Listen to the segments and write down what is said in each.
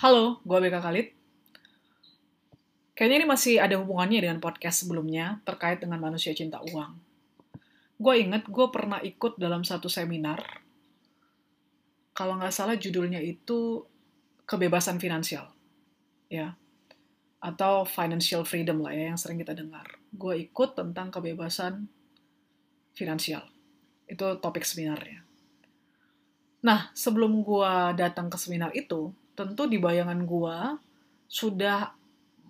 Halo, gue Beka Khalid. Kayaknya ini masih ada hubungannya dengan podcast sebelumnya terkait dengan manusia cinta uang. Gue inget gue pernah ikut dalam satu seminar. Kalau nggak salah judulnya itu kebebasan finansial. Ya. Atau financial freedom lah ya yang sering kita dengar. Gue ikut tentang kebebasan finansial. Itu topik seminarnya. Nah, sebelum gue datang ke seminar itu, tentu di bayangan gua sudah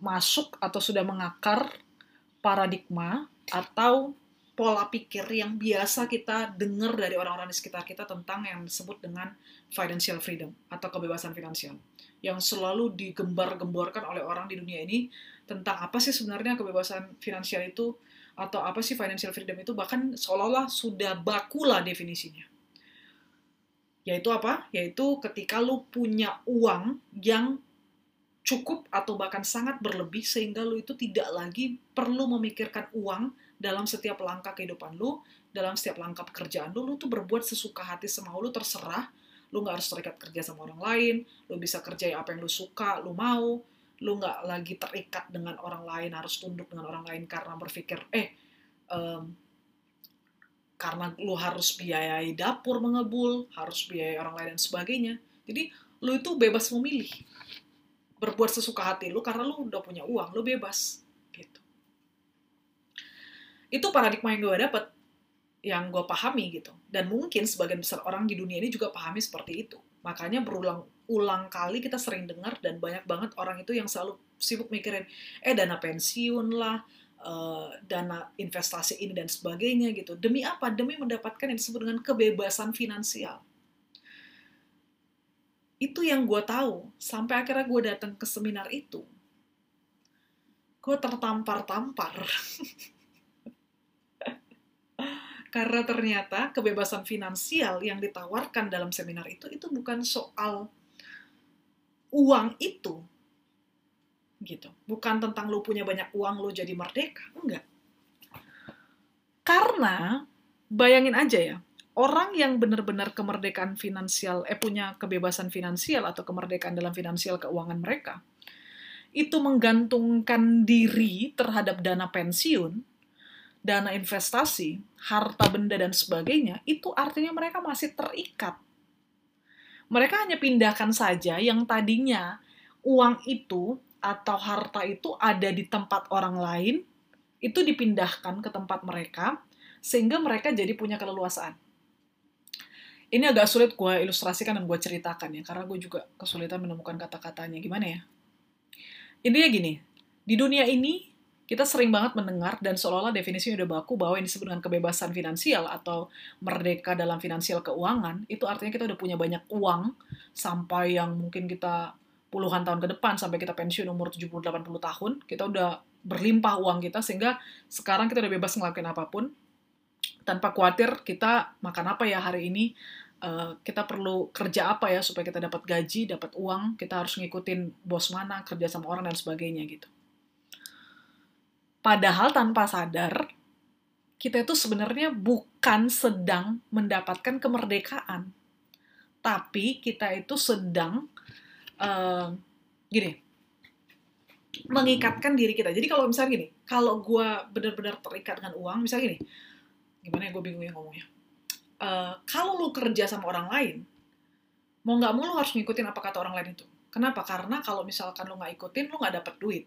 masuk atau sudah mengakar paradigma atau pola pikir yang biasa kita dengar dari orang-orang di sekitar kita tentang yang disebut dengan financial freedom atau kebebasan finansial. Yang selalu digembar-gemborkan oleh orang di dunia ini tentang apa sih sebenarnya kebebasan finansial itu atau apa sih financial freedom itu bahkan seolah-olah sudah baku lah definisinya yaitu apa? Yaitu ketika lu punya uang yang cukup atau bahkan sangat berlebih sehingga lu itu tidak lagi perlu memikirkan uang dalam setiap langkah kehidupan lu, dalam setiap langkah pekerjaan lu, lu tuh berbuat sesuka hati semau lu terserah, lu nggak harus terikat kerja sama orang lain, lu bisa kerja apa yang lu suka, lu mau, lu nggak lagi terikat dengan orang lain, harus tunduk dengan orang lain karena berpikir, eh, um, karena lu harus biayai dapur mengebul, harus biayai orang lain dan sebagainya. Jadi lu itu bebas memilih. Berbuat sesuka hati lu karena lu udah punya uang, lu bebas gitu. Itu paradigma yang gue dapet, yang gue pahami gitu. Dan mungkin sebagian besar orang di dunia ini juga pahami seperti itu. Makanya berulang-ulang kali kita sering dengar dan banyak banget orang itu yang selalu sibuk mikirin, eh dana pensiun lah, uh, dana investasi ini dan sebagainya gitu. Demi apa? Demi mendapatkan yang disebut dengan kebebasan finansial. Itu yang gue tahu. Sampai akhirnya gue datang ke seminar itu. Gue tertampar-tampar. Karena ternyata kebebasan finansial yang ditawarkan dalam seminar itu, itu bukan soal uang itu, gitu. Bukan tentang lu punya banyak uang lu jadi merdeka, enggak. Karena bayangin aja ya, orang yang benar-benar kemerdekaan finansial, eh punya kebebasan finansial atau kemerdekaan dalam finansial keuangan mereka, itu menggantungkan diri terhadap dana pensiun, dana investasi, harta benda dan sebagainya, itu artinya mereka masih terikat. Mereka hanya pindahkan saja yang tadinya uang itu atau harta itu ada di tempat orang lain, itu dipindahkan ke tempat mereka, sehingga mereka jadi punya keleluasaan. Ini agak sulit gue ilustrasikan dan gue ceritakan ya, karena gue juga kesulitan menemukan kata-katanya. Gimana ya? Intinya gini, di dunia ini kita sering banget mendengar dan seolah-olah definisinya udah baku bahwa ini disebut dengan kebebasan finansial atau merdeka dalam finansial keuangan, itu artinya kita udah punya banyak uang sampai yang mungkin kita puluhan tahun ke depan sampai kita pensiun umur 70-80 tahun, kita udah berlimpah uang kita sehingga sekarang kita udah bebas ngelakuin apa pun tanpa khawatir kita makan apa ya hari ini, uh, kita perlu kerja apa ya supaya kita dapat gaji, dapat uang, kita harus ngikutin bos mana, kerja sama orang dan sebagainya gitu. Padahal tanpa sadar, kita itu sebenarnya bukan sedang mendapatkan kemerdekaan, tapi kita itu sedang gini mengikatkan diri kita. Jadi kalau misalnya gini, kalau gue benar-benar terikat dengan uang, misalnya gini, gimana ya gue bingung ya ngomongnya. Uh, kalau lu kerja sama orang lain, mau nggak mau lu harus ngikutin apa kata orang lain itu. Kenapa? Karena kalau misalkan lu nggak ikutin, lu nggak dapet duit.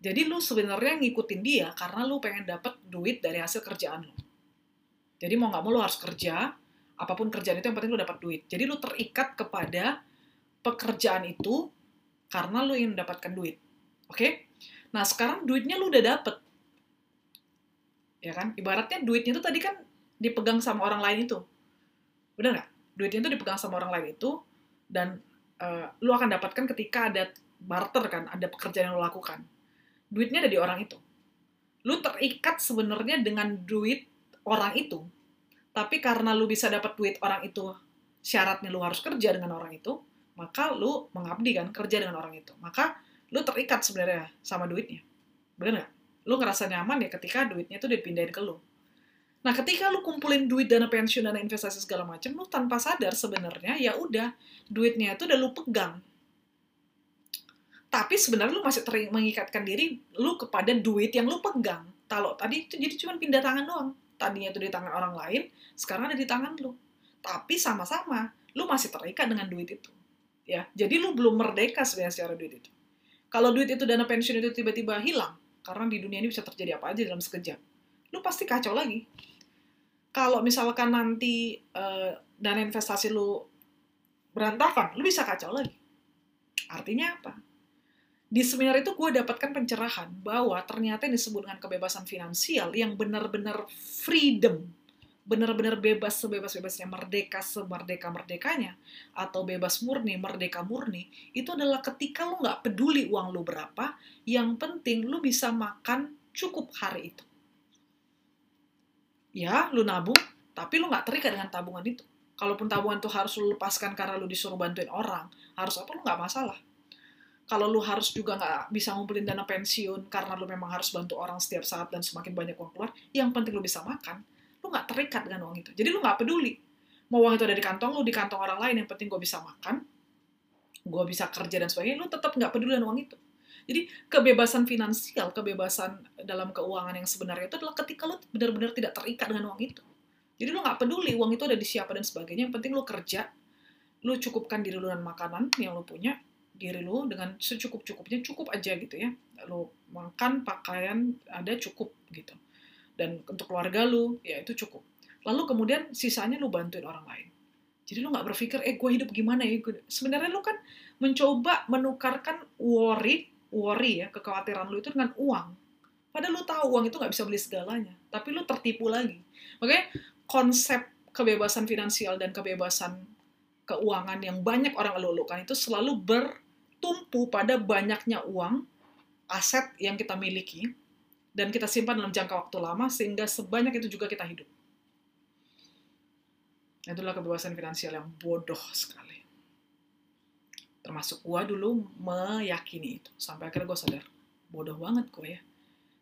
Jadi lu sebenarnya ngikutin dia karena lu pengen dapet duit dari hasil kerjaan lu. Jadi mau nggak mau lu harus kerja, apa pun kerjaan itu yang penting lu dapat duit. Jadi lu terikat kepada pekerjaan itu karena lu ingin mendapatkan duit. Oke? Okay? Nah, sekarang duitnya lu udah dapet. Ya kan? Ibaratnya duitnya itu tadi kan dipegang sama orang lain itu. Bener nggak? Duitnya itu dipegang sama orang lain itu, dan uh, lu akan dapatkan ketika ada barter kan, ada pekerjaan yang lu lakukan. Duitnya ada di orang itu. Lu terikat sebenarnya dengan duit orang itu, tapi karena lu bisa dapat duit orang itu, syaratnya lu harus kerja dengan orang itu, maka lu mengabdi kan kerja dengan orang itu maka lu terikat sebenarnya sama duitnya bener nggak lu ngerasa nyaman ya ketika duitnya itu dipindahin ke lu nah ketika lu kumpulin duit dana pensiun dana investasi segala macam lu tanpa sadar sebenarnya ya udah duitnya itu udah lu pegang Tapi sebenarnya lu masih teri- mengikatkan diri lu kepada duit yang lu pegang. Kalau tadi itu jadi cuma pindah tangan doang. Tadinya itu di tangan orang lain, sekarang ada di tangan lu. Tapi sama-sama, lu masih terikat dengan duit itu. Ya, jadi lu belum merdeka sebenarnya secara duit itu. Kalau duit itu dana pensiun itu tiba-tiba hilang, karena di dunia ini bisa terjadi apa aja dalam sekejap, lu pasti kacau lagi. Kalau misalkan nanti eh, dana investasi lu berantakan, lu bisa kacau lagi. Artinya apa? Di seminar itu gue dapatkan pencerahan bahwa ternyata yang disebut dengan kebebasan finansial yang benar-benar freedom, benar-benar bebas sebebas-bebasnya, merdeka semerdeka-merdekanya, atau bebas murni, merdeka murni, itu adalah ketika lu nggak peduli uang lu berapa, yang penting lu bisa makan cukup hari itu. Ya, lu nabung, tapi lu nggak terikat dengan tabungan itu. Kalaupun tabungan itu harus lu lepaskan karena lu disuruh bantuin orang, harus apa lu nggak masalah. Kalau lu harus juga nggak bisa ngumpulin dana pensiun karena lu memang harus bantu orang setiap saat dan semakin banyak uang keluar, yang penting lu bisa makan, lu nggak terikat dengan uang itu. Jadi lu nggak peduli. Mau uang itu ada di kantong lu, di kantong orang lain, yang penting gue bisa makan, gue bisa kerja dan sebagainya, lu tetap nggak peduli dengan uang itu. Jadi kebebasan finansial, kebebasan dalam keuangan yang sebenarnya itu adalah ketika lu benar-benar tidak terikat dengan uang itu. Jadi lu nggak peduli uang itu ada di siapa dan sebagainya, yang penting lu kerja, lu cukupkan diri lu dengan makanan yang lu punya, diri lu dengan secukup-cukupnya, cukup aja gitu ya. Lu makan, pakaian, ada cukup gitu. Dan untuk keluarga lu, ya itu cukup. Lalu kemudian sisanya lu bantuin orang lain. Jadi lu nggak berpikir, eh gue hidup gimana ya? Sebenarnya lu kan mencoba menukarkan worry, worry ya, kekhawatiran lu itu dengan uang. Padahal lu tahu uang itu nggak bisa beli segalanya. Tapi lu tertipu lagi. Makanya konsep kebebasan finansial dan kebebasan keuangan yang banyak orang elulukan itu selalu bertumpu pada banyaknya uang, aset yang kita miliki, dan kita simpan dalam jangka waktu lama sehingga sebanyak itu juga kita hidup. Itulah kebebasan finansial yang bodoh sekali. Termasuk gua dulu meyakini itu. Sampai akhirnya gue sadar, bodoh banget gue ya.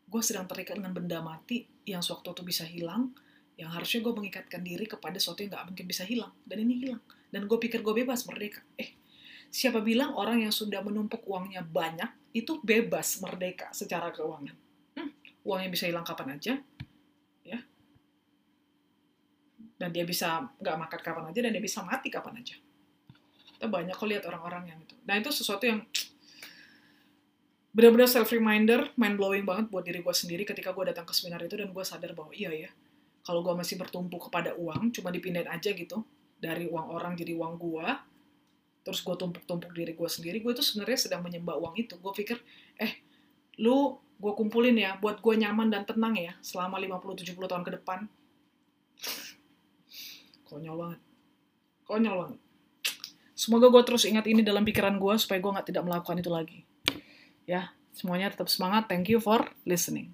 Gue sedang terikat dengan benda mati yang sewaktu itu bisa hilang, yang harusnya gue mengikatkan diri kepada sesuatu yang gak mungkin bisa hilang. Dan ini hilang. Dan gue pikir gue bebas, merdeka. Eh, siapa bilang orang yang sudah menumpuk uangnya banyak, itu bebas, merdeka secara keuangan. Uangnya bisa hilang kapan aja, ya. Dan dia bisa nggak makan kapan aja, dan dia bisa mati kapan aja. Kita banyak kok lihat orang-orang yang itu. Nah, itu sesuatu yang benar-benar self-reminder, mind-blowing banget buat diri gue sendiri ketika gue datang ke seminar itu, dan gue sadar bahwa iya ya, kalau gue masih bertumpu kepada uang, cuma dipindahin aja gitu, dari uang orang jadi uang gue, terus gue tumpuk-tumpuk diri gue sendiri, gue itu sebenarnya sedang menyembah uang itu. Gue pikir, eh, lu gue kumpulin ya, buat gue nyaman dan tenang ya, selama 50-70 tahun ke depan. Konyol banget. Konyol banget. Semoga gue terus ingat ini dalam pikiran gue, supaya gue nggak tidak melakukan itu lagi. Ya, semuanya tetap semangat. Thank you for listening.